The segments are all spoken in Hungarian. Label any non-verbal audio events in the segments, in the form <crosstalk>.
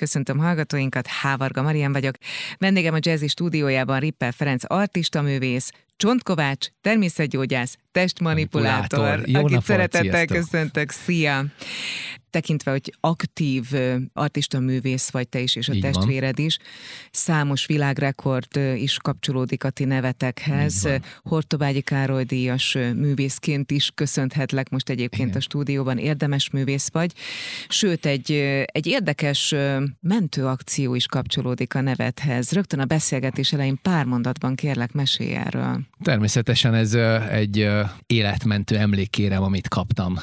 Köszöntöm hallgatóinkat, Hávarga Marian vagyok. Vendégem a Jazzy stúdiójában Rippel Ferenc artista művész, Csontkovács, természetgyógyász, testmanipulátor, Manipulátor. Jó akit szeretettel köszöntök. Szia! Tekintve, hogy aktív artista művész vagy te is, és a Így van. testvéred is, számos világrekord is kapcsolódik a ti nevetekhez. Van. Hortobágyi Károly díjas művészként is köszönhetlek most egyébként Igen. a stúdióban, érdemes művész vagy. Sőt, egy, egy érdekes mentőakció is kapcsolódik a nevedhez. Rögtön a beszélgetés elején pár mondatban kérlek, mesélj erről. Természetesen ez egy életmentő emlékkérem, amit kaptam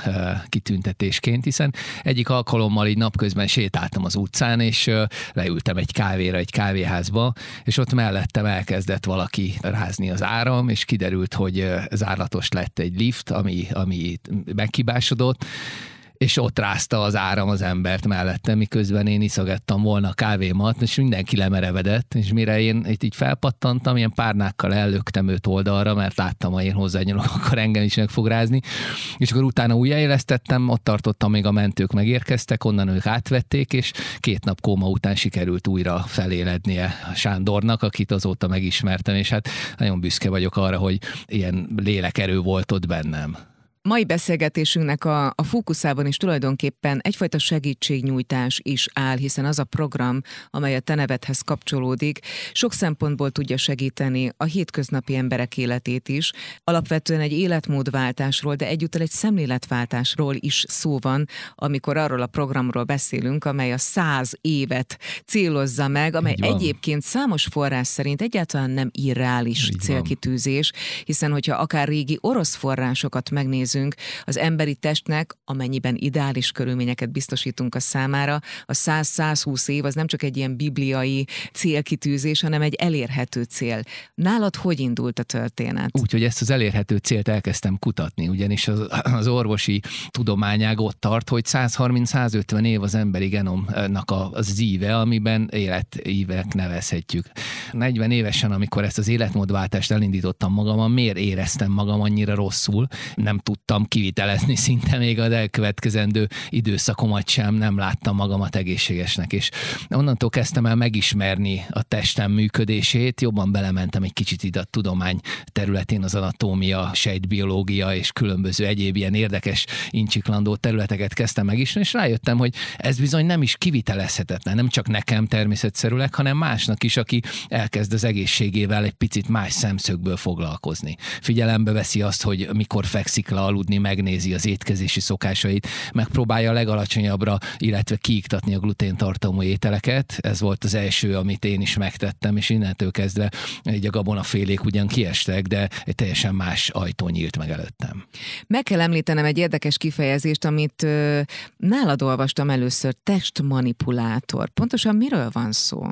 kitüntetésként, hiszen egyik alkalommal így napközben sétáltam az utcán, és leültem egy kávéra, egy kávéházba, és ott mellettem elkezdett valaki rázni az áram, és kiderült, hogy zárlatos lett egy lift, ami, ami meghibásodott, és ott rázta az áram az embert mellettem, miközben én iszogattam volna a kávémat, és mindenki lemerevedett, és mire én itt így felpattantam, ilyen párnákkal ellöktem őt oldalra, mert láttam, ha én hozzányúlok, <laughs> akkor engem is meg fog rázni, és akkor utána újjáélesztettem, ott tartottam, még a mentők megérkeztek, onnan ők átvették, és két nap kóma után sikerült újra felélednie Sándornak, akit azóta megismertem, és hát nagyon büszke vagyok arra, hogy ilyen lélekerő volt ott bennem. Mai beszélgetésünknek a, a fókuszában is tulajdonképpen egyfajta segítségnyújtás is áll, hiszen az a program, amely a te nevedhez kapcsolódik, sok szempontból tudja segíteni a hétköznapi emberek életét is. Alapvetően egy életmódváltásról, de egyúttal egy szemléletváltásról is szó van, amikor arról a programról beszélünk, amely a száz évet célozza meg, amely egyébként számos forrás szerint egyáltalán nem irreális célkitűzés, hiszen hogyha akár régi orosz forrásokat megnézünk, az emberi testnek, amennyiben ideális körülményeket biztosítunk a számára, a 100-120 év az nem csak egy ilyen bibliai célkitűzés, hanem egy elérhető cél. Nálad hogy indult a történet? Úgyhogy ezt az elérhető célt elkezdtem kutatni, ugyanis az, az orvosi tudományág ott tart, hogy 130-150 év az emberi genomnak az íve, amiben életívek nevezhetjük. 40 évesen, amikor ezt az életmódváltást elindítottam magamon, miért éreztem magam annyira rosszul? Nem tudtam kivitelezni <laughs> szinte még az elkövetkezendő időszakomat sem, nem láttam magamat egészségesnek, és onnantól kezdtem el megismerni a testem működését, jobban belementem egy kicsit ide a tudomány területén, az anatómia, sejtbiológia és különböző egyéb ilyen érdekes incsiklandó területeket kezdtem megismerni, és rájöttem, hogy ez bizony nem is kivitelezhetetlen, nem csak nekem természetszerűleg, hanem másnak is, aki elkezd az egészségével egy picit más szemszögből foglalkozni. Figyelembe veszi azt, hogy mikor fekszik le aludni, megnézi az étkezési szokásait, megpróbálja a legalacsonyabbra, illetve kiiktatni a gluténtartalmú ételeket. Ez volt az első, amit én is megtettem, és innentől kezdve így a gabonafélék ugyan kiestek, de egy teljesen más ajtó nyílt meg előttem. Meg kell említenem egy érdekes kifejezést, amit ö, nálad olvastam először, testmanipulátor. Pontosan miről van szó?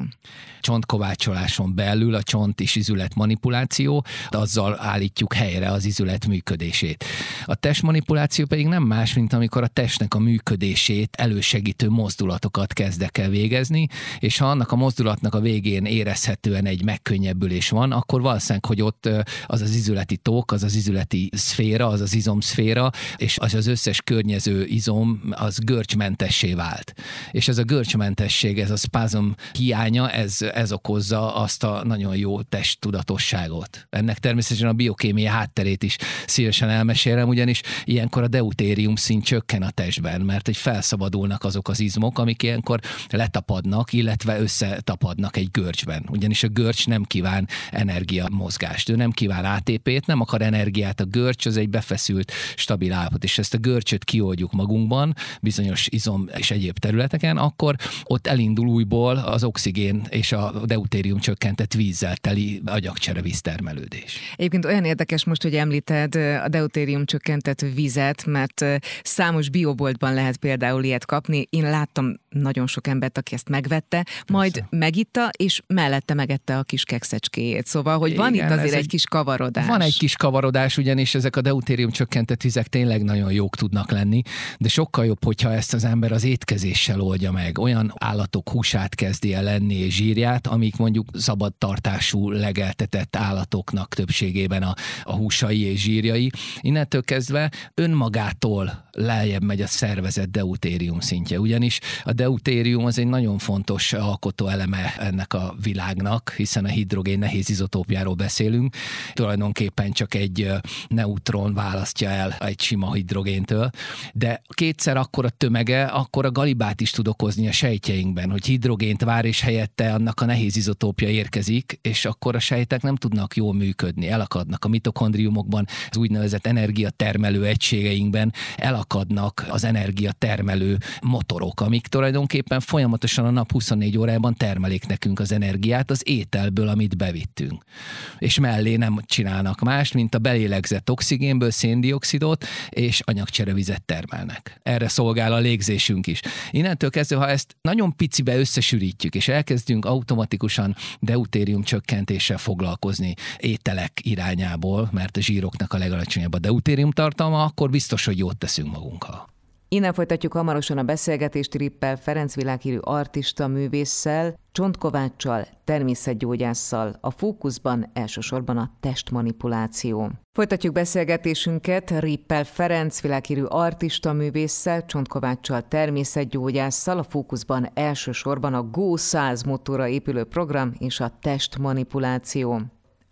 csontkovácsoláson belül a csont és izület manipuláció, azzal állítjuk helyre az izület működését. A testmanipuláció pedig nem más, mint amikor a testnek a működését elősegítő mozdulatokat kezdek el végezni, és ha annak a mozdulatnak a végén érezhetően egy megkönnyebbülés van, akkor valószínűleg, hogy ott az az izületi tók, az az izületi szféra, az az izomszféra, és az az összes környező izom, az görcsmentessé vált. És ez a görcsmentesség, ez a spazm hiánya, ez, ez okozza azt a nagyon jó testtudatosságot. Ennek természetesen a biokémia hátterét is szívesen elmesélem, ugyanis ilyenkor a deutérium szint csökken a testben, mert hogy felszabadulnak azok az izmok, amik ilyenkor letapadnak, illetve összetapadnak egy görcsben. Ugyanis a görcs nem kíván energia mozgást, ő nem kíván ATP-t, nem akar energiát, a görcs az egy befeszült, stabil állapot, és ezt a görcsöt kioldjuk magunkban, bizonyos izom és egyéb területeken, akkor ott elindul újból az oxigén és a deutérium csökkentett vízzel teli agyagcsere víztermelődés. Egyébként olyan érdekes most, hogy említed a deutérium csökkentett vizet, mert számos bioboltban lehet például ilyet kapni. Én láttam nagyon sok embert, aki ezt megvette, majd megitta, és mellette megette a kis kekszecskéjét. Szóval, hogy van Igen, itt azért egy, egy- kis kavarodás. Van egy kis kavarodás, ugyanis ezek a deutérium csökkentett vizek tényleg nagyon jók tudnak lenni, de sokkal jobb, hogyha ezt az ember az étkezéssel oldja meg. Olyan állatok húsát kezdi el lenni és zsírját, amik mondjuk szabad tartású legeltetett állatoknak többségében a, a húsai és zsírjai. Innentől kezdve önmagától lejjebb megy a szervezet deutérium szintje. Ugyanis a deutérium az egy nagyon fontos alkotó eleme ennek a világnak, hiszen a hidrogén nehéz izotópjáról beszélünk. Tulajdonképpen csak egy neutron választja el egy sima hidrogéntől, de kétszer akkor a tömege, akkor a galibát is tud okozni a sejtjeinkben, hogy hidrogént vár, és helyette annak a nehéz izotópja érkezik, és akkor a sejtek nem tudnak jól működni, elakadnak a mitokondriumokban, az úgynevezett energiatermelő egységeinkben elakadnak az energiatermelő motorok, amik tulajdonképpen folyamatosan a nap 24 órában termelik nekünk az energiát az ételből, amit bevittünk. És mellé nem csinálnak más, mint a belélegzett oxigénből széndiokszidot és anyagcserevizet termelnek. Erre szolgál a légzésünk is. Innentől kezdve, ha ezt nagyon picibe összesűrítjük, és elkezdünk automatikusan deutérium csökkentéssel foglalkozni ételek irányából, mert a zsíroknak a legalacsonyabb a deutérium tartalma, akkor biztos, hogy jót teszünk magunkkal. Innen folytatjuk hamarosan a beszélgetést Rippel Ferenc világhírű artista művésszel, Csontkováccsal, természetgyógyásszal, a fókuszban elsősorban a testmanipuláció. Folytatjuk beszélgetésünket Rippel Ferenc világhírű artista művésszel, Csontkováccsal, természetgyógyásszal, a fókuszban elsősorban a Go100 motorra épülő program és a testmanipuláció.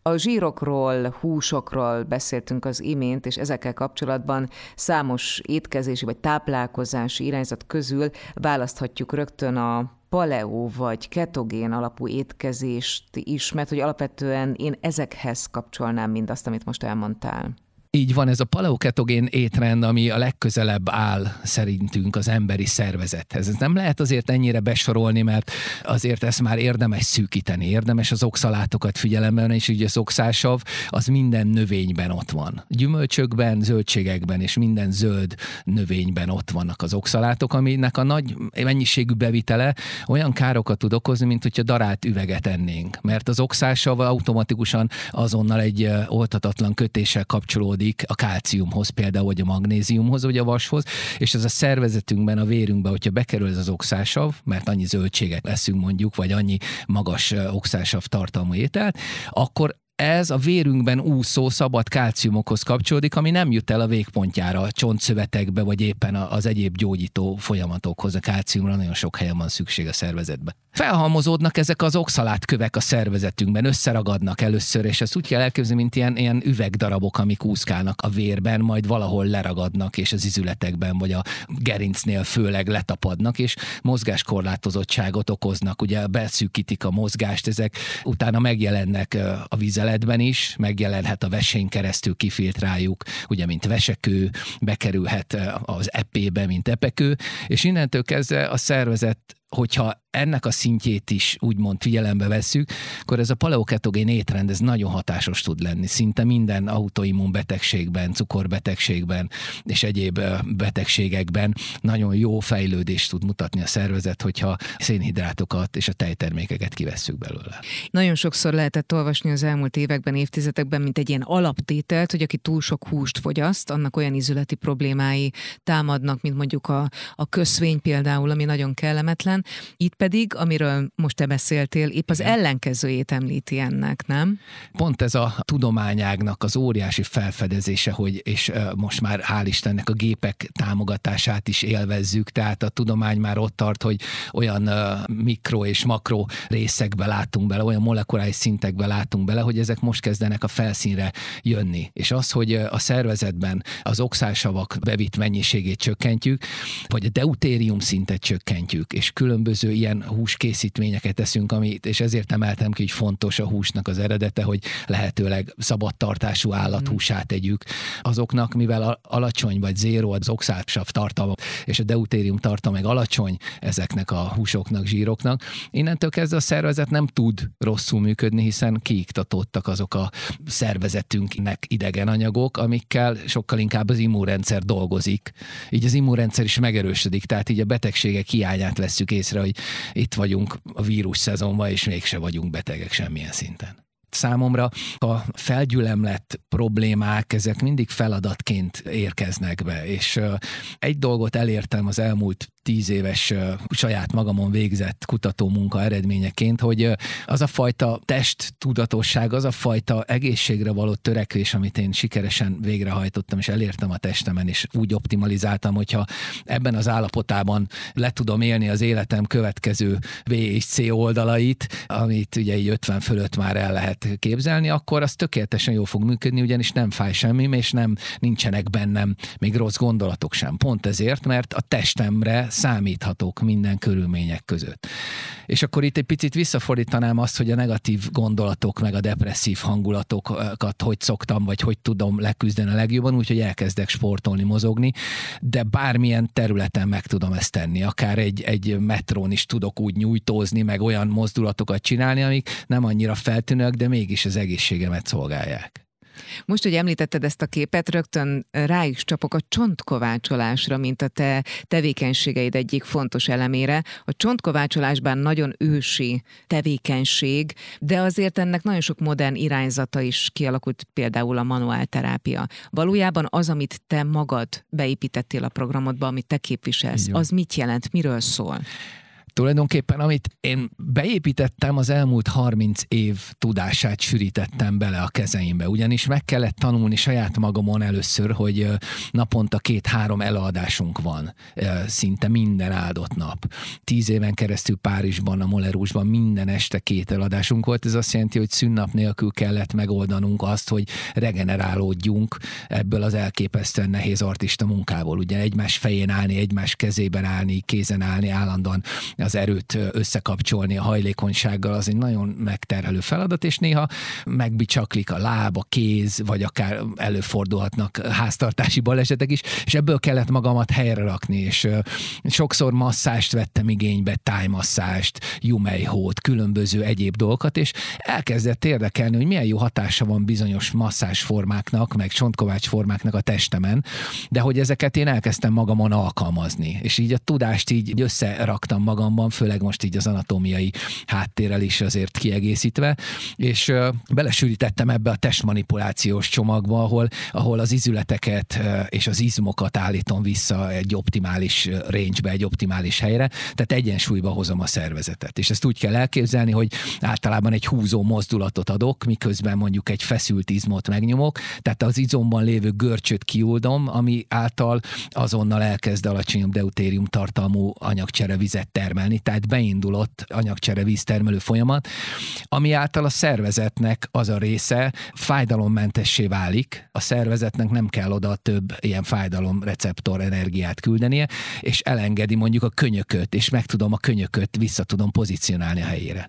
A zsírokról, húsokról beszéltünk az imént, és ezekkel kapcsolatban számos étkezési vagy táplálkozási irányzat közül választhatjuk rögtön a paleo vagy ketogén alapú étkezést is, mert hogy alapvetően én ezekhez kapcsolnám mindazt, amit most elmondtál. Így van, ez a paleoketogén étrend, ami a legközelebb áll szerintünk az emberi szervezethez. Ez nem lehet azért ennyire besorolni, mert azért ezt már érdemes szűkíteni, érdemes az oxalátokat figyelembe venni, és ugye az oxásav az minden növényben ott van. Gyümölcsökben, zöldségekben és minden zöld növényben ott vannak az oxalátok, aminek a nagy mennyiségű bevitele olyan károkat tud okozni, mint hogyha darált üveget ennénk. Mert az oxásav automatikusan azonnal egy oltatatlan kötéssel kapcsolódik kapcsolódik a kálciumhoz például, vagy a magnéziumhoz, vagy a vashoz, és ez a szervezetünkben, a vérünkben, hogyha bekerül ez az oxásav, mert annyi zöldséget eszünk mondjuk, vagy annyi magas oxásav tartalmú ételt, akkor ez a vérünkben úszó szabad kálciumokhoz kapcsolódik, ami nem jut el a végpontjára, a csontszövetekbe, vagy éppen az egyéb gyógyító folyamatokhoz. A kálciumra nagyon sok helyen van szükség a szervezetbe. Felhalmozódnak ezek az oxalátkövek a szervezetünkben, összeragadnak először, és ezt úgy kell elképzelni, mint ilyen, ilyen üvegdarabok, amik úszkálnak a vérben, majd valahol leragadnak, és az izületekben, vagy a gerincnél főleg letapadnak, és mozgáskorlátozottságot okoznak. Ugye beszűkítik a mozgást, ezek utána megjelennek a vízzel vizeletben is megjelenhet a vesén keresztül kifiltráljuk, ugye mint vesekő, bekerülhet az epébe, mint epekő, és innentől kezdve a szervezet hogyha ennek a szintjét is úgymond figyelembe vesszük, akkor ez a paleoketogén étrend ez nagyon hatásos tud lenni. Szinte minden autoimmun betegségben, cukorbetegségben és egyéb betegségekben nagyon jó fejlődést tud mutatni a szervezet, hogyha szénhidrátokat és a tejtermékeket kivesszük belőle. Nagyon sokszor lehetett olvasni az elmúlt években, évtizedekben, mint egy ilyen alaptételt, hogy aki túl sok húst fogyaszt, annak olyan izületi problémái támadnak, mint mondjuk a, a köszvény például, ami nagyon kellemetlen, itt pedig, amiről most te beszéltél, épp az ellenkezőjét említi ennek, nem? Pont ez a tudományágnak az óriási felfedezése, hogy és most már hál' Istennek a gépek támogatását is élvezzük, tehát a tudomány már ott tart, hogy olyan mikro és makro részekbe látunk bele, olyan molekuláris szintekbe látunk bele, hogy ezek most kezdenek a felszínre jönni. És az, hogy a szervezetben az oxálsavak bevitt mennyiségét csökkentjük, vagy a deutérium szintet csökkentjük, és külön különböző ilyen húskészítményeket teszünk, amit, és ezért emeltem ki, hogy fontos a húsnak az eredete, hogy lehetőleg szabad tartású állathúsát tegyük. Azoknak, mivel alacsony vagy zéro az oxálsav tartalma, és a deutérium tartalma meg alacsony ezeknek a húsoknak, zsíroknak, innentől kezdve a szervezet nem tud rosszul működni, hiszen kiiktatottak azok a szervezetünknek idegen anyagok, amikkel sokkal inkább az immunrendszer dolgozik. Így az immunrendszer is megerősödik, tehát így a betegségek hiányát veszük észre, hogy itt vagyunk a vírus szezonban, és mégse vagyunk betegek semmilyen szinten. Számomra a felgyülemlett problémák, ezek mindig feladatként érkeznek be, és egy dolgot elértem az elmúlt tíz éves saját magamon végzett kutató munka eredményeként, hogy az a fajta test tudatosság, az a fajta egészségre való törekvés, amit én sikeresen végrehajtottam, és elértem a testemen, és úgy optimalizáltam, hogyha ebben az állapotában le tudom élni az életem következő B és C oldalait, amit ugye így 50 fölött már el lehet képzelni, akkor az tökéletesen jól fog működni, ugyanis nem fáj semmi, és nem nincsenek bennem még rossz gondolatok sem. Pont ezért, mert a testemre számíthatok minden körülmények között. És akkor itt egy picit visszafordítanám azt, hogy a negatív gondolatok, meg a depresszív hangulatokat hogy szoktam, vagy hogy tudom leküzdeni a legjobban, úgyhogy elkezdek sportolni, mozogni, de bármilyen területen meg tudom ezt tenni. Akár egy, egy metrón is tudok úgy nyújtózni, meg olyan mozdulatokat csinálni, amik nem annyira feltűnőek, de mégis az egészségemet szolgálják. Most, hogy említetted ezt a képet, rögtön rá is csapok a csontkovácsolásra, mint a te tevékenységeid egyik fontos elemére. A csontkovácsolásban nagyon ősi tevékenység, de azért ennek nagyon sok modern irányzata is kialakult, például a manuálterápia. Valójában az, amit te magad beépítettél a programodba, amit te képviselsz, az mit jelent, miről szól? Tulajdonképpen, amit én beépítettem, az elmúlt 30 év tudását sűrítettem bele a kezeimbe, ugyanis meg kellett tanulni saját magamon először, hogy naponta két-három eladásunk van, szinte minden áldott nap. Tíz éven keresztül Párizsban, a Molerusban minden este két eladásunk volt, ez azt jelenti, hogy szünnap nélkül kellett megoldanunk azt, hogy regenerálódjunk ebből az elképesztően nehéz artista munkából. Ugye egymás fején állni, egymás kezében állni, kézen állni, állandóan az erőt összekapcsolni a hajlékonysággal, az egy nagyon megterhelő feladat, és néha megbicsaklik a láb, a kéz, vagy akár előfordulhatnak háztartási balesetek is, és ebből kellett magamat helyre rakni, és sokszor masszást vettem igénybe, tájmasszást, jumejhót, különböző egyéb dolgokat, és elkezdett érdekelni, hogy milyen jó hatása van bizonyos masszás formáknak, meg csontkovács formáknak a testemen, de hogy ezeket én elkezdtem magamon alkalmazni, és így a tudást így összeraktam magam magamban, főleg most így az anatómiai háttérrel is azért kiegészítve, és belesűrítettem ebbe a testmanipulációs csomagba, ahol, ahol az izületeket és az izmokat állítom vissza egy optimális range egy optimális helyre, tehát egyensúlyba hozom a szervezetet. És ezt úgy kell elképzelni, hogy általában egy húzó mozdulatot adok, miközben mondjuk egy feszült izmot megnyomok, tehát az izomban lévő görcsöt kiuldom, ami által azonnal elkezd alacsonyabb deutérium tartalmú anyagcserevizet termelni termelni, tehát beindulott anyagcsere víztermelő folyamat, ami által a szervezetnek az a része fájdalommentessé válik, a szervezetnek nem kell oda több ilyen fájdalomreceptor energiát küldenie, és elengedi mondjuk a könyököt, és meg tudom a könyököt vissza tudom pozícionálni a helyére.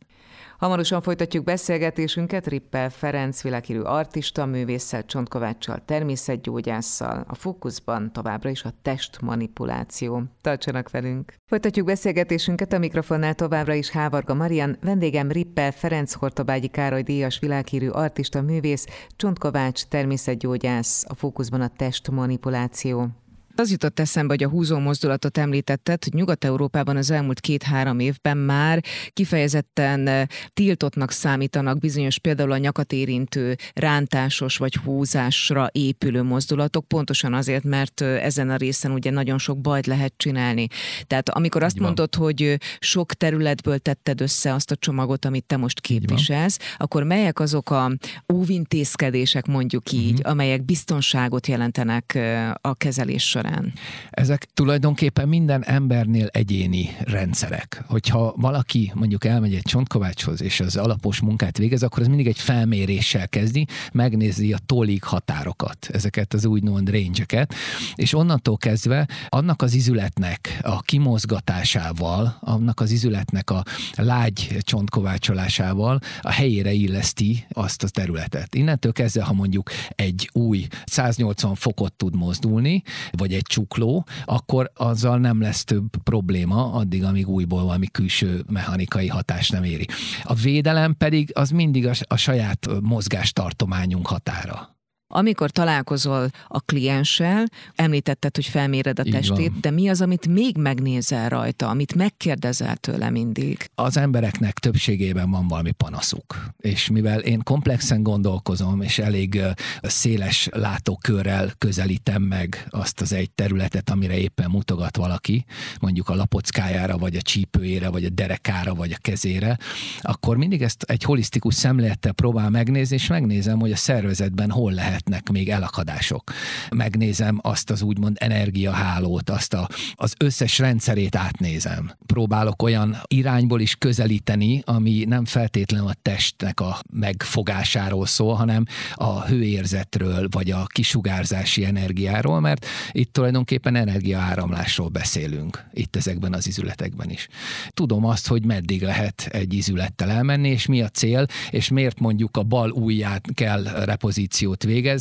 Hamarosan folytatjuk beszélgetésünket Rippel Ferenc, világhírű artista, művésszel, Csontkováccsal, természetgyógyásszal. A fókuszban továbbra is a testmanipuláció. Tartsanak velünk! Folytatjuk beszélgetésünket a mikrofonnál továbbra is Hávarga Marian, vendégem Rippel Ferenc Hortobágyi Károly díjas világhírű artista, művész, Csontkovács, természetgyógyász. A fókuszban a testmanipuláció. Az jutott eszembe, hogy a húzó mozdulatot említetted, hogy Nyugat-Európában az elmúlt két-három évben már kifejezetten eh, tiltottnak számítanak bizonyos például a nyakat érintő rántásos vagy húzásra épülő mozdulatok, pontosan azért, mert eh, ezen a részen ugye nagyon sok bajt lehet csinálni. Tehát amikor azt mondod, hogy eh, sok területből tetted össze azt a csomagot, amit te most képviselsz, akkor melyek azok a óvintézkedések, mondjuk így, uh-huh. amelyek biztonságot jelentenek a kezelés során? Során? Ezek tulajdonképpen minden embernél egyéni rendszerek. Hogyha valaki mondjuk elmegy egy csontkovácshoz, és az alapos munkát végez, akkor ez mindig egy felméréssel kezdi, megnézi a tolig határokat, ezeket az úgymond range és onnantól kezdve annak az izületnek a kimozgatásával, annak az izületnek a lágy csontkovácsolásával a helyére illeszti azt a területet. Innentől kezdve, ha mondjuk egy új 180 fokot tud mozdulni, vagy egy csukló, akkor azzal nem lesz több probléma, addig, amíg újból valami külső mechanikai hatás nem éri. A védelem pedig az mindig a, a saját mozgástartományunk határa amikor találkozol a klienssel, említetted, hogy felméred a testét, de mi az, amit még megnézel rajta, amit megkérdezel tőle mindig? Az embereknek többségében van valami panaszuk, és mivel én komplexen gondolkozom, és elég széles látókörrel közelítem meg azt az egy területet, amire éppen mutogat valaki, mondjuk a lapockájára, vagy a csípőjére, vagy a derekára, vagy a kezére, akkor mindig ezt egy holisztikus szemlélettel próbál megnézni, és megnézem, hogy a szervezetben hol lehetnek még elakadások. Megnézem azt az úgymond energiahálót, azt a, az összes rendszerét átnézem. Próbálok olyan irányból is közelíteni, ami nem feltétlenül a testnek a megfogásáról szól, hanem a hőérzetről, vagy a kisugárzási energiáról, mert itt tulajdonképpen energiaáramlásról beszélünk, itt ezekben az izületekben is. Tudom azt, hogy meddig lehet egy izülettel elmenni, és mi a cél, és miért mondjuk a bal ujját kell repozíciót végezni,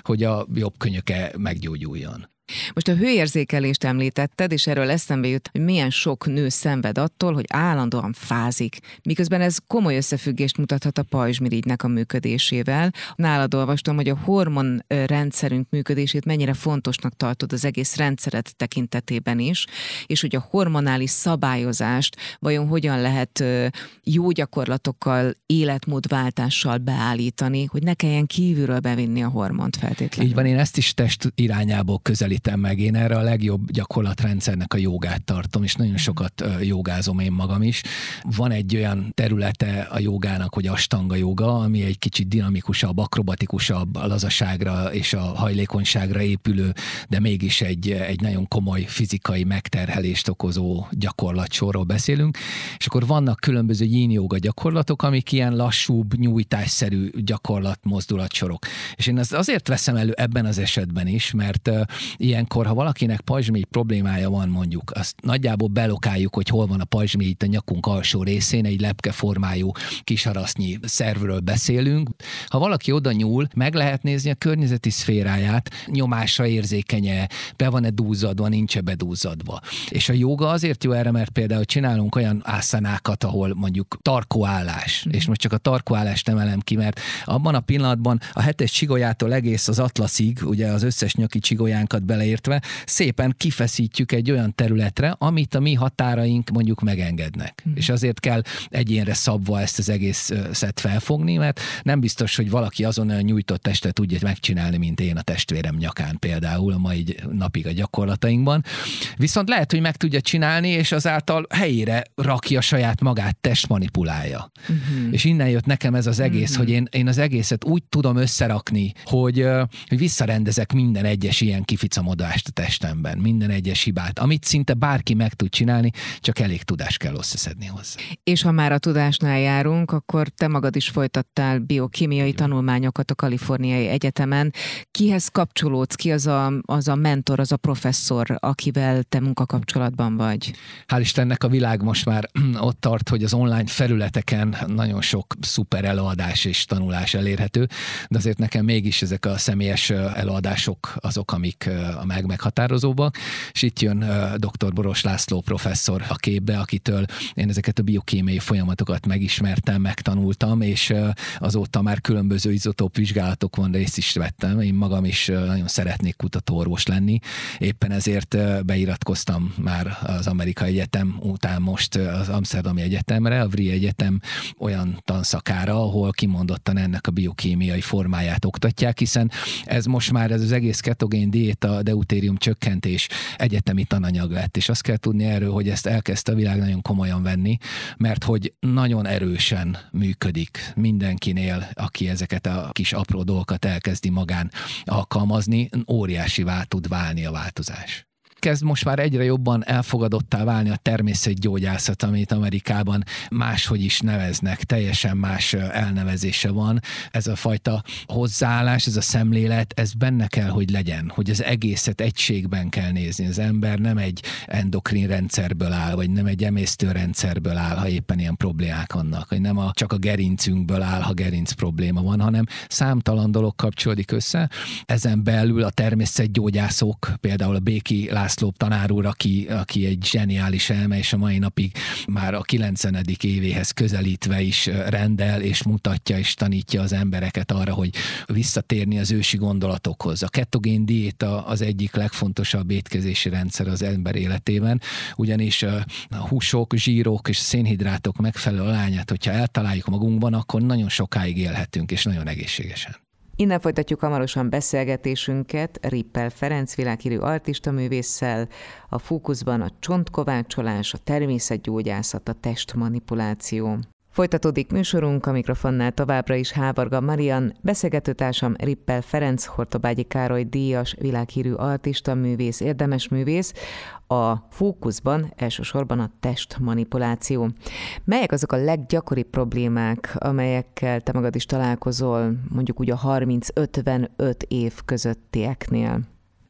hogy a jobb könyöke meggyógyuljon. Most a hőérzékelést említetted, és erről eszembe jut, hogy milyen sok nő szenved attól, hogy állandóan fázik, miközben ez komoly összefüggést mutathat a pajzsmirigynek a működésével. Nálad olvastam, hogy a hormon rendszerünk működését mennyire fontosnak tartod az egész rendszeret tekintetében is, és hogy a hormonális szabályozást vajon hogyan lehet jó gyakorlatokkal, életmódváltással beállítani, hogy ne kelljen kívülről bevinni a hormont feltétlenül. Így van, én ezt is test irányából közelítem közelítem meg. Én erre a legjobb gyakorlatrendszernek a jogát tartom, és nagyon sokat jogázom én magam is. Van egy olyan területe a jogának, hogy astanga joga, ami egy kicsit dinamikusabb, akrobatikusabb, a lazaságra és a hajlékonyságra épülő, de mégis egy, egy nagyon komoly fizikai megterhelést okozó gyakorlatsorról beszélünk. És akkor vannak különböző yin joga gyakorlatok, amik ilyen lassúbb, nyújtásszerű gyakorlat mozdulatsorok. És én ezt azért veszem elő ebben az esetben is, mert ilyenkor, ha valakinek pajzsmély problémája van mondjuk, azt nagyjából belokáljuk, hogy hol van a pajzsmély itt a nyakunk alsó részén, egy lepkeformájú kisarasznyi szervről beszélünk. Ha valaki oda nyúl, meg lehet nézni a környezeti szféráját, nyomásra érzékenye, be van-e dúzzadva, nincs-e bedúzzadva. És a joga azért jó erre, mert például csinálunk olyan ászanákat, ahol mondjuk tarkóállás, mm. és most csak a tarkóállást emelem ki, mert abban a pillanatban a hetes csigolyától egész az atlaszig, ugye az összes nyaki csigolyánkat beleértve, szépen kifeszítjük egy olyan területre, amit a mi határaink mondjuk megengednek. Mm. És azért kell egyénre szabva ezt az egész szet felfogni, mert nem biztos, hogy valaki azon olyan nyújtott testet tudja megcsinálni, mint én a testvérem nyakán például a mai napig a gyakorlatainkban. Viszont lehet, hogy meg tudja csinálni, és azáltal helyére rakja saját magát, test manipulálja. Mm-hmm. És innen jött nekem ez az egész, mm-hmm. hogy én, én az egészet úgy tudom összerakni, hogy, hogy visszarendezek minden egyes ilyen kific visszamodást a testemben, minden egyes hibát, amit szinte bárki meg tud csinálni, csak elég tudás kell összeszedni hozzá. És ha már a tudásnál járunk, akkor te magad is folytattál biokémiai tanulmányokat a Kaliforniai Egyetemen. Kihez kapcsolódsz? Ki az a, az a mentor, az a professzor, akivel te munkakapcsolatban vagy? Hál' Istennek a világ most már <clears throat> ott tart, hogy az online felületeken nagyon sok szuper előadás és tanulás elérhető, de azért nekem mégis ezek a személyes előadások azok, amik a meg meghatározóba, és itt jön dr. Boros László professzor a képbe, akitől én ezeket a biokémiai folyamatokat megismertem, megtanultam, és azóta már különböző izotóp vizsgálatokon részt is vettem. Én magam is nagyon szeretnék kutatóorvos lenni, éppen ezért beiratkoztam már az Amerikai Egyetem után most az Amsterdami Egyetemre, a VRI Egyetem olyan tanszakára, ahol kimondottan ennek a biokémiai formáját oktatják, hiszen ez most már ez az egész ketogén diéta a deutérium csökkentés egyetemi tananyag lett, és azt kell tudni erről, hogy ezt elkezdte a világ nagyon komolyan venni, mert hogy nagyon erősen működik mindenkinél, aki ezeket a kis apró dolgokat elkezdi magán alkalmazni, óriási vált tud válni a változás kezd most már egyre jobban elfogadottá válni a természetgyógyászat, amit Amerikában máshogy is neveznek, teljesen más elnevezése van. Ez a fajta hozzáállás, ez a szemlélet, ez benne kell, hogy legyen, hogy az egészet egységben kell nézni. Az ember nem egy endokrin rendszerből áll, vagy nem egy emésztőrendszerből áll, ha éppen ilyen problémák vannak, vagy nem a, csak a gerincünkből áll, ha gerinc probléma van, hanem számtalan dolog kapcsolódik össze. Ezen belül a természetgyógyászok, például a Béki László tanár úr, aki, aki egy zseniális elme, és a mai napig már a 90. évéhez közelítve is rendel, és mutatja, és tanítja az embereket arra, hogy visszatérni az ősi gondolatokhoz. A ketogén diéta az egyik legfontosabb étkezési rendszer az ember életében, ugyanis a húsok, zsírok és szénhidrátok megfelelő alányát, hogyha eltaláljuk magunkban, akkor nagyon sokáig élhetünk, és nagyon egészségesen. Innen folytatjuk hamarosan beszélgetésünket Rippel Ferenc világhírű artista művésszel, a fókuszban a csontkovácsolás, a természetgyógyászat, a testmanipuláció. Folytatódik műsorunk, a mikrofonnál továbbra is Hávarga Marian, beszélgetőtársam Rippel Ferenc, Hortobágyi Károly díjas, világhírű artista, művész, érdemes művész, a fókuszban elsősorban a testmanipuláció. Melyek azok a leggyakoribb problémák, amelyekkel te magad is találkozol, mondjuk úgy a 30-55 év közöttieknél?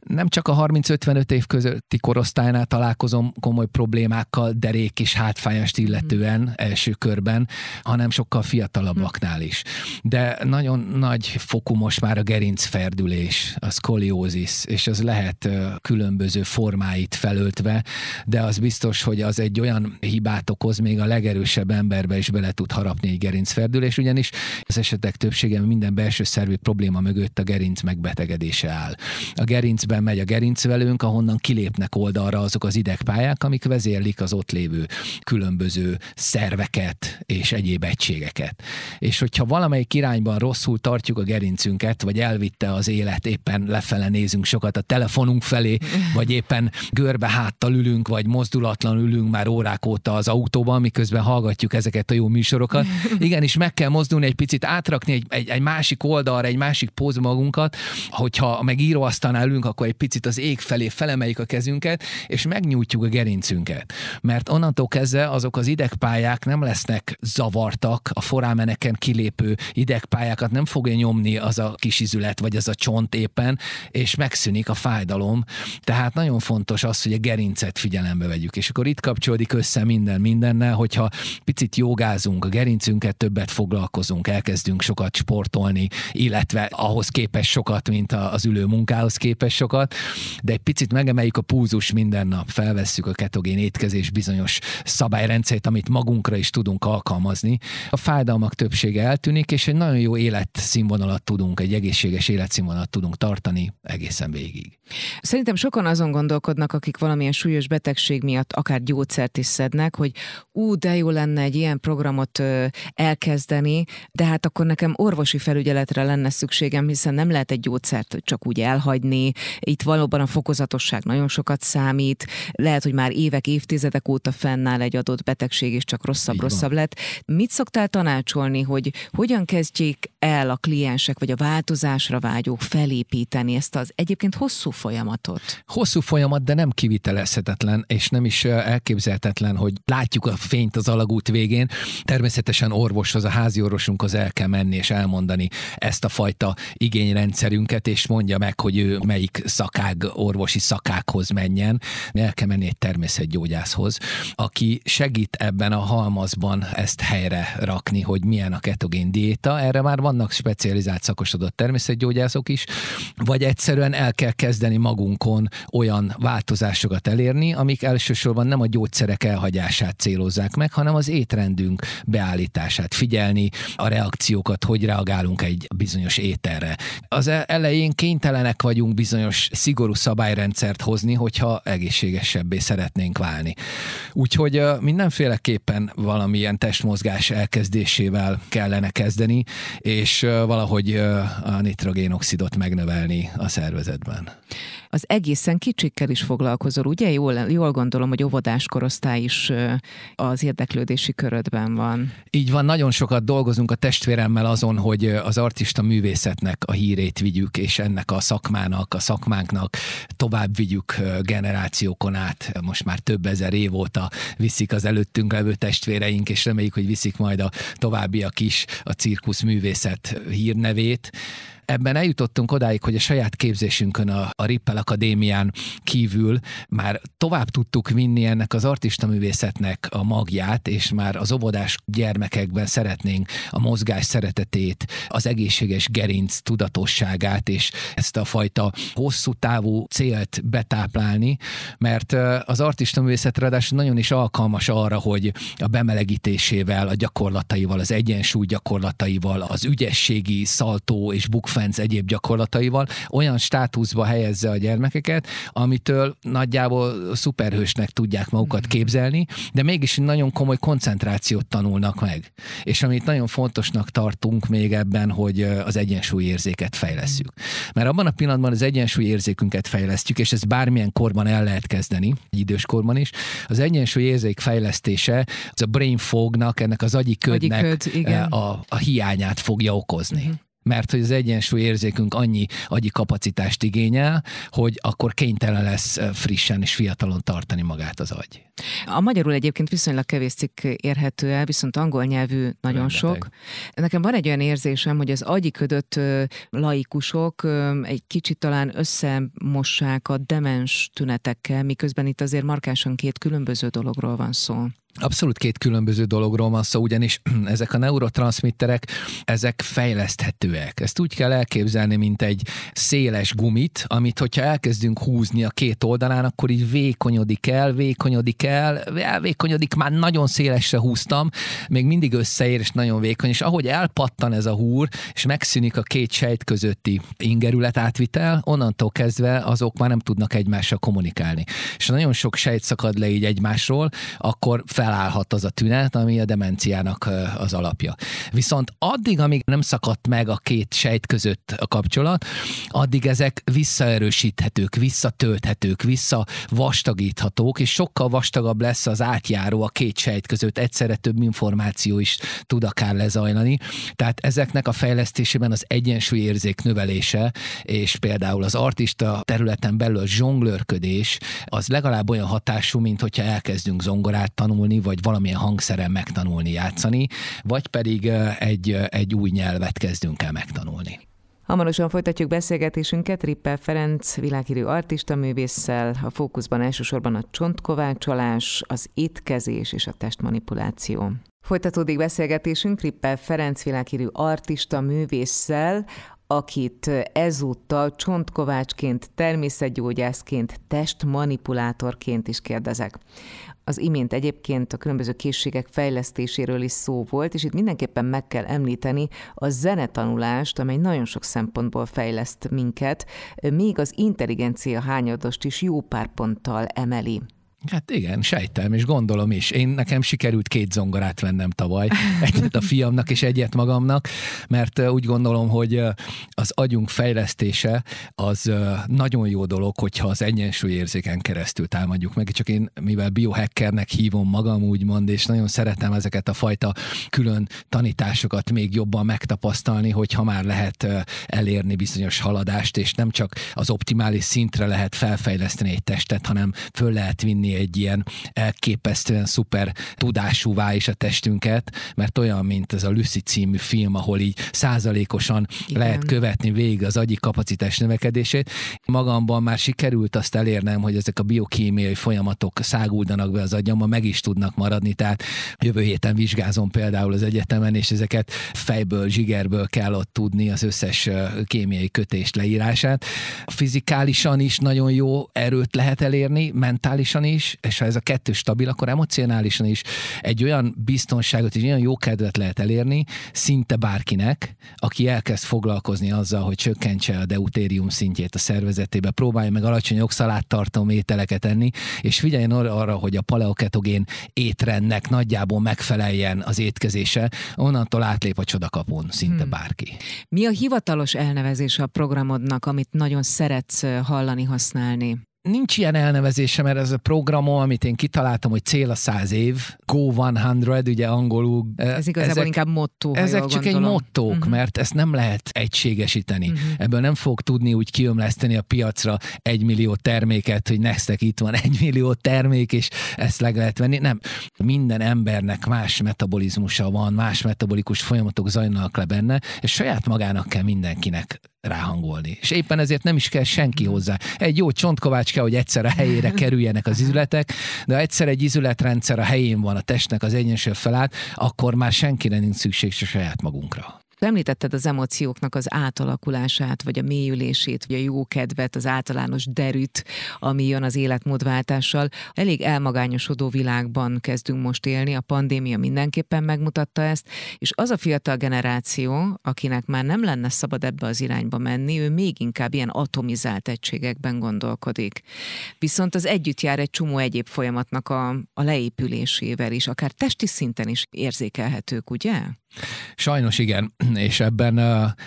Nem csak a 30-55 év közötti korosztálynál találkozom komoly problémákkal, derék és hátfájást illetően mm. első körben, hanem sokkal fiatalabbaknál is. De nagyon nagy fokú most már a gerincferdülés, a szkoliózis, és az lehet különböző formáit felöltve, de az biztos, hogy az egy olyan hibát okoz, még a legerősebb emberbe is bele tud harapni egy gerincferdülés, ugyanis az esetek többsége minden belső szervi probléma mögött a gerinc megbetegedése áll. A gerincben szépen megy a gerincvelőnk, ahonnan kilépnek oldalra azok az idegpályák, amik vezérlik az ott lévő különböző szerveket és egyéb egységeket. És hogyha valamelyik irányban rosszul tartjuk a gerincünket, vagy elvitte az élet, éppen lefele nézünk sokat a telefonunk felé, <laughs> vagy éppen görbe háttal ülünk, vagy mozdulatlan ülünk már órák óta az autóban, miközben hallgatjuk ezeket a jó műsorokat. <laughs> Igenis meg kell mozdulni egy picit, átrakni egy, egy, egy másik oldalra, egy másik póz magunkat, hogyha meg íróasztalnál ülünk, akkor egy picit az ég felé felemeljük a kezünket, és megnyújtjuk a gerincünket. Mert onnantól kezdve azok az idegpályák nem lesznek zavartak, a forámeneken kilépő idegpályákat nem fogja nyomni az a kis izület, vagy az a csont éppen, és megszűnik a fájdalom. Tehát nagyon fontos az, hogy a gerincet figyelembe vegyük. És akkor itt kapcsolódik össze minden mindennel, hogyha picit jogázunk, a gerincünket többet foglalkozunk, elkezdünk sokat sportolni, illetve ahhoz képes sokat, mint az ülő munkához képes sokat, sokat, de egy picit megemeljük a púzus minden nap, felvesszük a ketogén étkezés bizonyos szabályrendszerét, amit magunkra is tudunk alkalmazni. A fájdalmak többsége eltűnik, és egy nagyon jó életszínvonalat tudunk, egy egészséges életszínvonalat tudunk tartani egészen végig. Szerintem sokan azon gondolkodnak, akik valamilyen súlyos betegség miatt akár gyógyszert is szednek, hogy ú, de jó lenne egy ilyen programot elkezdeni, de hát akkor nekem orvosi felügyeletre lenne szükségem, hiszen nem lehet egy gyógyszert csak úgy elhagyni, itt valóban a fokozatosság nagyon sokat számít, lehet, hogy már évek, évtizedek óta fennáll egy adott betegség, és csak rosszabb-rosszabb lett. Mit szoktál tanácsolni, hogy hogyan kezdjék el a kliensek, vagy a változásra vágyók felépíteni ezt az egyébként hosszú folyamatot? Hosszú folyamat, de nem kivitelezhetetlen, és nem is elképzelhetetlen, hogy látjuk a fényt az alagút végén. Természetesen orvoshoz, a házi orvosunkhoz el kell menni és elmondani ezt a fajta igényrendszerünket, és mondja meg, hogy ő melyik szakág, orvosi szakákhoz menjen, el kell menni egy természetgyógyászhoz, aki segít ebben a halmazban ezt helyre rakni, hogy milyen a ketogén diéta. Erre már vannak specializált szakosodott természetgyógyászok is, vagy egyszerűen el kell kezdeni magunkon olyan változásokat elérni, amik elsősorban nem a gyógyszerek elhagyását célozzák meg, hanem az étrendünk beállítását, figyelni a reakciókat, hogy reagálunk egy bizonyos ételre. Az e- elején kénytelenek vagyunk bizonyos bizonyos szigorú szabályrendszert hozni, hogyha egészségesebbé szeretnénk válni. Úgyhogy mindenféleképpen valamilyen testmozgás elkezdésével kellene kezdeni, és valahogy a nitrogénoxidot megnövelni a szervezetben az egészen kicsikkel is foglalkozol, ugye? Jól, jól gondolom, hogy óvodás korosztály is az érdeklődési körödben van. Így van, nagyon sokat dolgozunk a testvéremmel azon, hogy az artista művészetnek a hírét vigyük, és ennek a szakmának, a szakmánknak tovább vigyük generációkon át. Most már több ezer év óta viszik az előttünk levő testvéreink, és reméljük, hogy viszik majd a továbbiak is a cirkusz művészet hírnevét ebben eljutottunk odáig, hogy a saját képzésünkön a, a Rippel Akadémián kívül már tovább tudtuk vinni ennek az artista művészetnek a magját, és már az óvodás gyermekekben szeretnénk a mozgás szeretetét, az egészséges gerinc tudatosságát, és ezt a fajta hosszú távú célt betáplálni, mert az artista művészet ráadásul nagyon is alkalmas arra, hogy a bemelegítésével, a gyakorlataival, az egyensúly gyakorlataival, az ügyességi szaltó és bukfenc egyéb gyakorlataival olyan státuszba helyezze a gyermekeket, amitől nagyjából szuperhősnek tudják magukat mm. képzelni, de mégis nagyon komoly koncentrációt tanulnak meg. És amit nagyon fontosnak tartunk még ebben, hogy az egyensúlyérzéket fejleszünk. Mert abban a pillanatban az egyensúlyérzékünket fejlesztjük, és ez bármilyen korban el lehet kezdeni, egy időskorban is, az egyensúlyérzék fejlesztése az a brain fognak, ennek az agyi ködnek agyi köd. A, a hiányát fogja okozni. Uh-huh mert hogy az egyensúly érzékünk annyi agyi kapacitást igényel, hogy akkor kénytelen lesz frissen és fiatalon tartani magát az agy. A magyarul egyébként viszonylag kevés cikk érhető el, viszont angol nyelvű nagyon Rengeteg. sok. Nekem van egy olyan érzésem, hogy az agyi ködött laikusok egy kicsit talán összemossák a demens tünetekkel, miközben itt azért markásan két különböző dologról van szó. Abszolút két különböző dologról van szó, ugyanis <clears throat> ezek a neurotranszmitterek, ezek fejleszthetőek. Ezt úgy kell elképzelni, mint egy széles gumit, amit hogyha elkezdünk húzni a két oldalán, akkor így vékonyodik el, vékonyodik el, elvékonyodik, már nagyon szélesre húztam, még mindig összeér, és nagyon vékony, és ahogy elpattan ez a húr, és megszűnik a két sejt közötti ingerület átvitel, onnantól kezdve azok már nem tudnak egymással kommunikálni. És nagyon sok sejt szakad le így egymásról, akkor felállhat az a tünet, ami a demenciának az alapja. Viszont addig, amíg nem szakadt meg a két sejt között a kapcsolat, addig ezek visszaerősíthetők, visszatölthetők, visszavastagíthatók, és sokkal vastagabb lesz az átjáró a két sejt között, egyszerre több információ is tud akár lezajlani. Tehát ezeknek a fejlesztésében az egyensúlyérzék növelése, és például az artista területen belül a zsonglőrködés, az legalább olyan hatású, mint hogyha elkezdünk zongorát tanulni, tanulni, vagy valamilyen hangszeren megtanulni játszani, vagy pedig egy, egy új nyelvet kezdünk el megtanulni. Hamarosan folytatjuk beszélgetésünket Rippel Ferenc, világhírű artista művésszel, a fókuszban elsősorban a csontkovácsolás, az étkezés és a testmanipuláció. Folytatódik beszélgetésünk Rippel Ferenc világhírű artista művésszel, akit ezúttal csontkovácsként, természetgyógyászként, testmanipulátorként is kérdezek. Az imént egyébként a különböző készségek fejlesztéséről is szó volt, és itt mindenképpen meg kell említeni a zenetanulást, amely nagyon sok szempontból fejleszt minket, még az intelligencia hányadost is jó pár ponttal emeli. Hát igen, sejtem, és gondolom is. Én nekem sikerült két zongorát vennem tavaly, <laughs> egyet a fiamnak és egyet magamnak, mert úgy gondolom, hogy az agyunk fejlesztése az nagyon jó dolog, hogyha az egyensúlyérzéken keresztül támadjuk meg, csak én, mivel biohackernek hívom magam, úgymond, és nagyon szeretem ezeket a fajta külön tanításokat még jobban megtapasztalni, hogyha már lehet elérni bizonyos haladást, és nem csak az optimális szintre lehet felfejleszteni egy testet, hanem föl lehet vinni tenni egy ilyen elképesztően szuper tudásúvá is a testünket, mert olyan, mint ez a Lucy című film, ahol így százalékosan Igen. lehet követni végig az agyi kapacitás növekedését. Magamban már sikerült azt elérnem, hogy ezek a biokémiai folyamatok száguldanak be az agyamba, meg is tudnak maradni, tehát jövő héten vizsgázom például az egyetemen, és ezeket fejből, zsigerből kell ott tudni az összes kémiai kötést leírását. Fizikálisan is nagyon jó erőt lehet elérni, mentálisan is, is, és ha ez a kettő stabil, akkor emocionálisan is egy olyan biztonságot és olyan jó kedvet lehet elérni szinte bárkinek, aki elkezd foglalkozni azzal, hogy csökkentse a deutérium szintjét a szervezetébe, próbálja meg alacsony oxaláttartó ételeket enni, és figyeljen arra, hogy a paleoketogén étrendnek nagyjából megfeleljen az étkezése, onnantól átlép a csodakapun szinte hmm. bárki. Mi a hivatalos elnevezés a programodnak, amit nagyon szeretsz hallani, használni? Nincs ilyen elnevezése, mert ez a programom, amit én kitaláltam, hogy cél a száz év, Go 100, ugye angolul. Ez igazából ezek, inkább motto. Ezek csak gondolom. egy mottók, uh-huh. mert ezt nem lehet egységesíteni. Uh-huh. Ebből nem fog tudni úgy kiömleszteni a piacra egy millió terméket, hogy nektek itt van egy millió termék, és ezt meg lehet venni. Nem. Minden embernek más metabolizmusa van, más metabolikus folyamatok zajlanak le benne, és saját magának kell mindenkinek ráhangolni. És éppen ezért nem is kell senki hozzá. Egy jó csontkovács kell, hogy egyszer a helyére kerüljenek az izületek, de ha egyszer egy izületrendszer a helyén van, a testnek az egyensúly felállt, akkor már senkire nincs szükség se saját magunkra. Említetted az emócióknak az átalakulását, vagy a mélyülését, vagy a jó kedvet, az általános derűt, ami jön az életmódváltással. Elég elmagányosodó világban kezdünk most élni, a pandémia mindenképpen megmutatta ezt, és az a fiatal generáció, akinek már nem lenne szabad ebbe az irányba menni, ő még inkább ilyen atomizált egységekben gondolkodik. Viszont az együtt jár egy csomó egyéb folyamatnak a, a leépülésével is, akár testi szinten is érzékelhetők, ugye? Sajnos igen, <clears throat> és ebben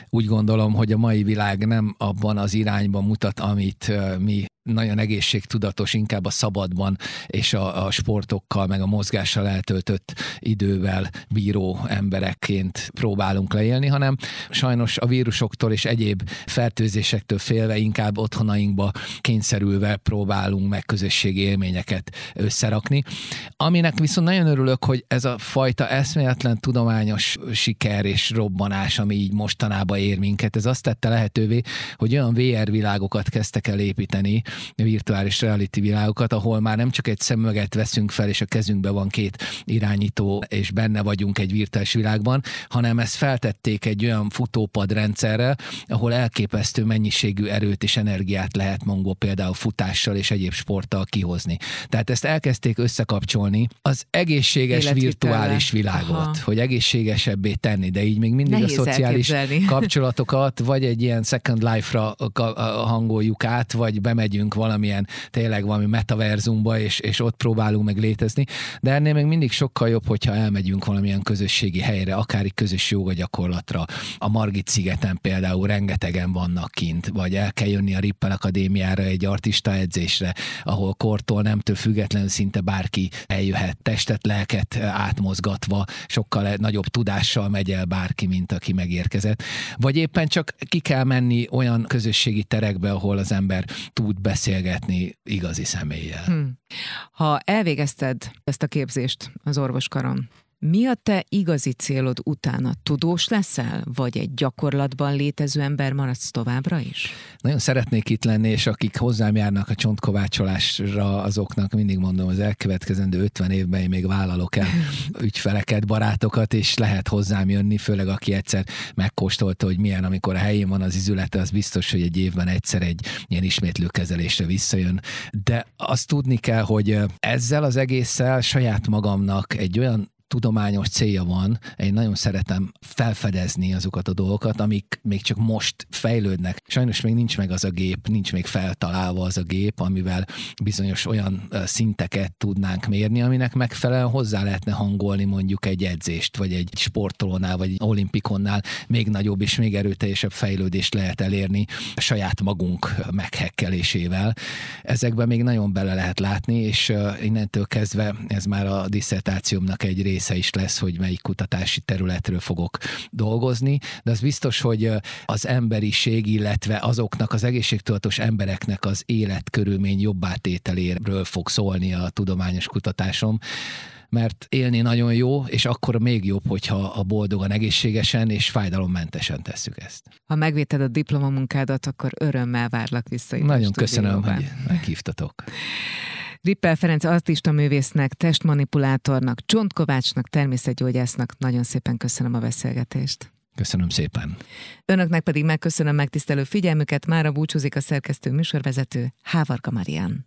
úgy gondolom, hogy a mai világ nem abban az irányban mutat, amit mi nagyon egészségtudatos, inkább a szabadban és a, a sportokkal, meg a mozgással eltöltött idővel bíró emberekként próbálunk leélni, hanem sajnos a vírusoktól és egyéb fertőzésektől félve inkább otthonainkba kényszerülve próbálunk meg közösségi élményeket összerakni. Aminek viszont nagyon örülök, hogy ez a fajta eszméletlen tudományos siker és robbanás, ami így mostanában ér minket, ez azt tette lehetővé, hogy olyan VR világokat kezdtek el építeni, virtuális reality világokat, ahol már nem csak egy szemüveget veszünk fel, és a kezünkbe van két irányító, és benne vagyunk egy virtuális világban, hanem ezt feltették egy olyan futópad rendszerrel, ahol elképesztő mennyiségű erőt és energiát lehet magunkból például futással és egyéb sporttal kihozni. Tehát ezt elkezdték összekapcsolni az egészséges virtuális világot, Aha. hogy egészségesebbé tenni, de így még mindig Nehéz a szociális elképzelni. kapcsolatokat vagy egy ilyen Second Life-ra hangoljuk át, vagy bemegyünk bemegyünk valamilyen, tényleg valami metaverzumba, és, és ott próbálunk meg létezni, de ennél még mindig sokkal jobb, hogyha elmegyünk valamilyen közösségi helyre, akár egy közös joga gyakorlatra. A Margit szigeten például rengetegen vannak kint, vagy el kell jönni a Rippel Akadémiára egy artista edzésre, ahol kortól nemtől függetlenül szinte bárki eljöhet, testet, lelket átmozgatva, sokkal nagyobb tudással megy el bárki, mint aki megérkezett. Vagy éppen csak ki kell menni olyan közösségi terekbe, ahol az ember tud be beszélgetni igazi személlyel. Hmm. Ha elvégezted ezt a képzést az orvoskaron, mi a te igazi célod utána? Tudós leszel, vagy egy gyakorlatban létező ember maradsz továbbra is? Nagyon szeretnék itt lenni, és akik hozzám járnak a csontkovácsolásra, azoknak mindig mondom, az elkövetkezendő 50 évben én még vállalok el <laughs> ügyfeleket, barátokat, és lehet hozzám jönni, főleg aki egyszer megkóstolta, hogy milyen, amikor a helyén van az izülete, az biztos, hogy egy évben egyszer egy ilyen ismétlőkezelésre visszajön. De azt tudni kell, hogy ezzel az egésszel saját magamnak egy olyan tudományos célja van, én nagyon szeretem felfedezni azokat a dolgokat, amik még csak most fejlődnek. Sajnos még nincs meg az a gép, nincs még feltalálva az a gép, amivel bizonyos olyan szinteket tudnánk mérni, aminek megfelelően hozzá lehetne hangolni mondjuk egy edzést, vagy egy sportolónál, vagy egy olimpikonnál még nagyobb és még erőteljesebb fejlődést lehet elérni a saját magunk meghekkelésével. Ezekben még nagyon bele lehet látni, és innentől kezdve ez már a diszertációmnak egy része része is lesz, hogy melyik kutatási területről fogok dolgozni, de az biztos, hogy az emberiség, illetve azoknak az egészségtudatos embereknek az életkörülmény jobbátételéről fog szólni a tudományos kutatásom mert élni nagyon jó, és akkor még jobb, hogyha a boldogan, egészségesen és fájdalommentesen tesszük ezt. Ha megvéted a diplomamunkádat, akkor örömmel várlak vissza. Nagyon köszönöm, hogy meghívtatok. Rippel Ferenc artista művésznek, testmanipulátornak, csontkovácsnak, természetgyógyásznak nagyon szépen köszönöm a beszélgetést. Köszönöm szépen. Önöknek pedig megköszönöm megtisztelő figyelmüket, mára búcsúzik a szerkesztő műsorvezető Hávarka Marian.